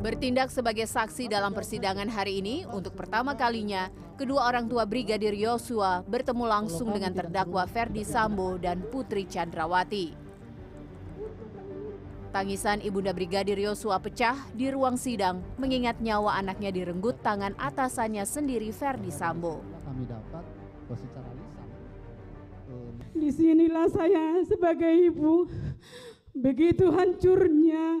Bertindak sebagai saksi dalam persidangan hari ini, untuk pertama kalinya, kedua orang tua Brigadir Yosua bertemu langsung dengan terdakwa Ferdi Sambo dan Putri Chandrawati. Tangisan Ibunda Brigadir Yosua pecah di ruang sidang mengingat nyawa anaknya direnggut tangan atasannya sendiri Ferdi Sambo. kami dapat bahwa secara lisan eh, Di sinilah saya sebagai ibu begitu hancurnya,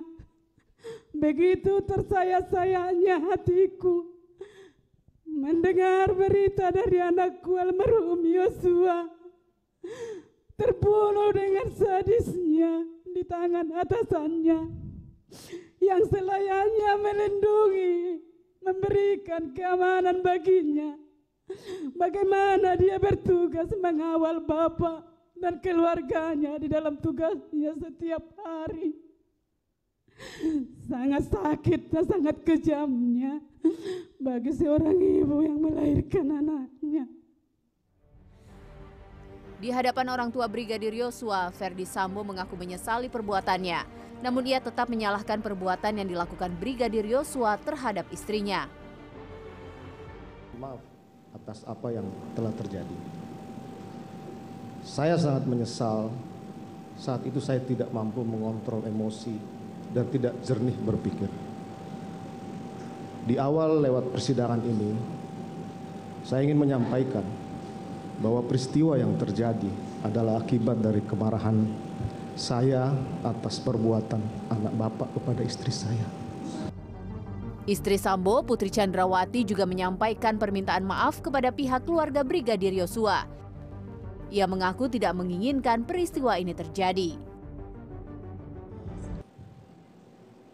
begitu tersayat-sayatnya hatiku mendengar berita dari anakku almarhum Yosua terbunuh dengan sadisnya di tangan atasannya yang selayaknya melindungi, memberikan keamanan baginya. Bagaimana dia bertugas mengawal bapak dan keluarganya di dalam tugasnya setiap hari. Sangat sakit dan sangat kejamnya bagi seorang ibu yang melahirkan anaknya. Di hadapan orang tua Brigadir Yosua, Ferdi Sambo mengaku menyesali perbuatannya. Namun ia tetap menyalahkan perbuatan yang dilakukan Brigadir Yosua terhadap istrinya. maaf atas apa yang telah terjadi. Saya sangat menyesal saat itu saya tidak mampu mengontrol emosi dan tidak jernih berpikir. Di awal lewat persidangan ini, saya ingin menyampaikan bahwa peristiwa yang terjadi adalah akibat dari kemarahan saya atas perbuatan anak bapak kepada istri saya. Istri Sambo, Putri Chandrawati juga menyampaikan permintaan maaf kepada pihak keluarga Brigadir Yosua. Ia mengaku tidak menginginkan peristiwa ini terjadi.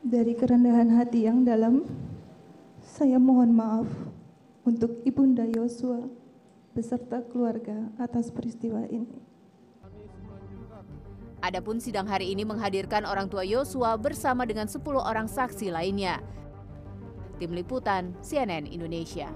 Dari kerendahan hati yang dalam, saya mohon maaf untuk Ibunda Yosua beserta keluarga atas peristiwa ini. Adapun sidang hari ini menghadirkan orang tua Yosua bersama dengan 10 orang saksi lainnya. Tim Liputan CNN Indonesia.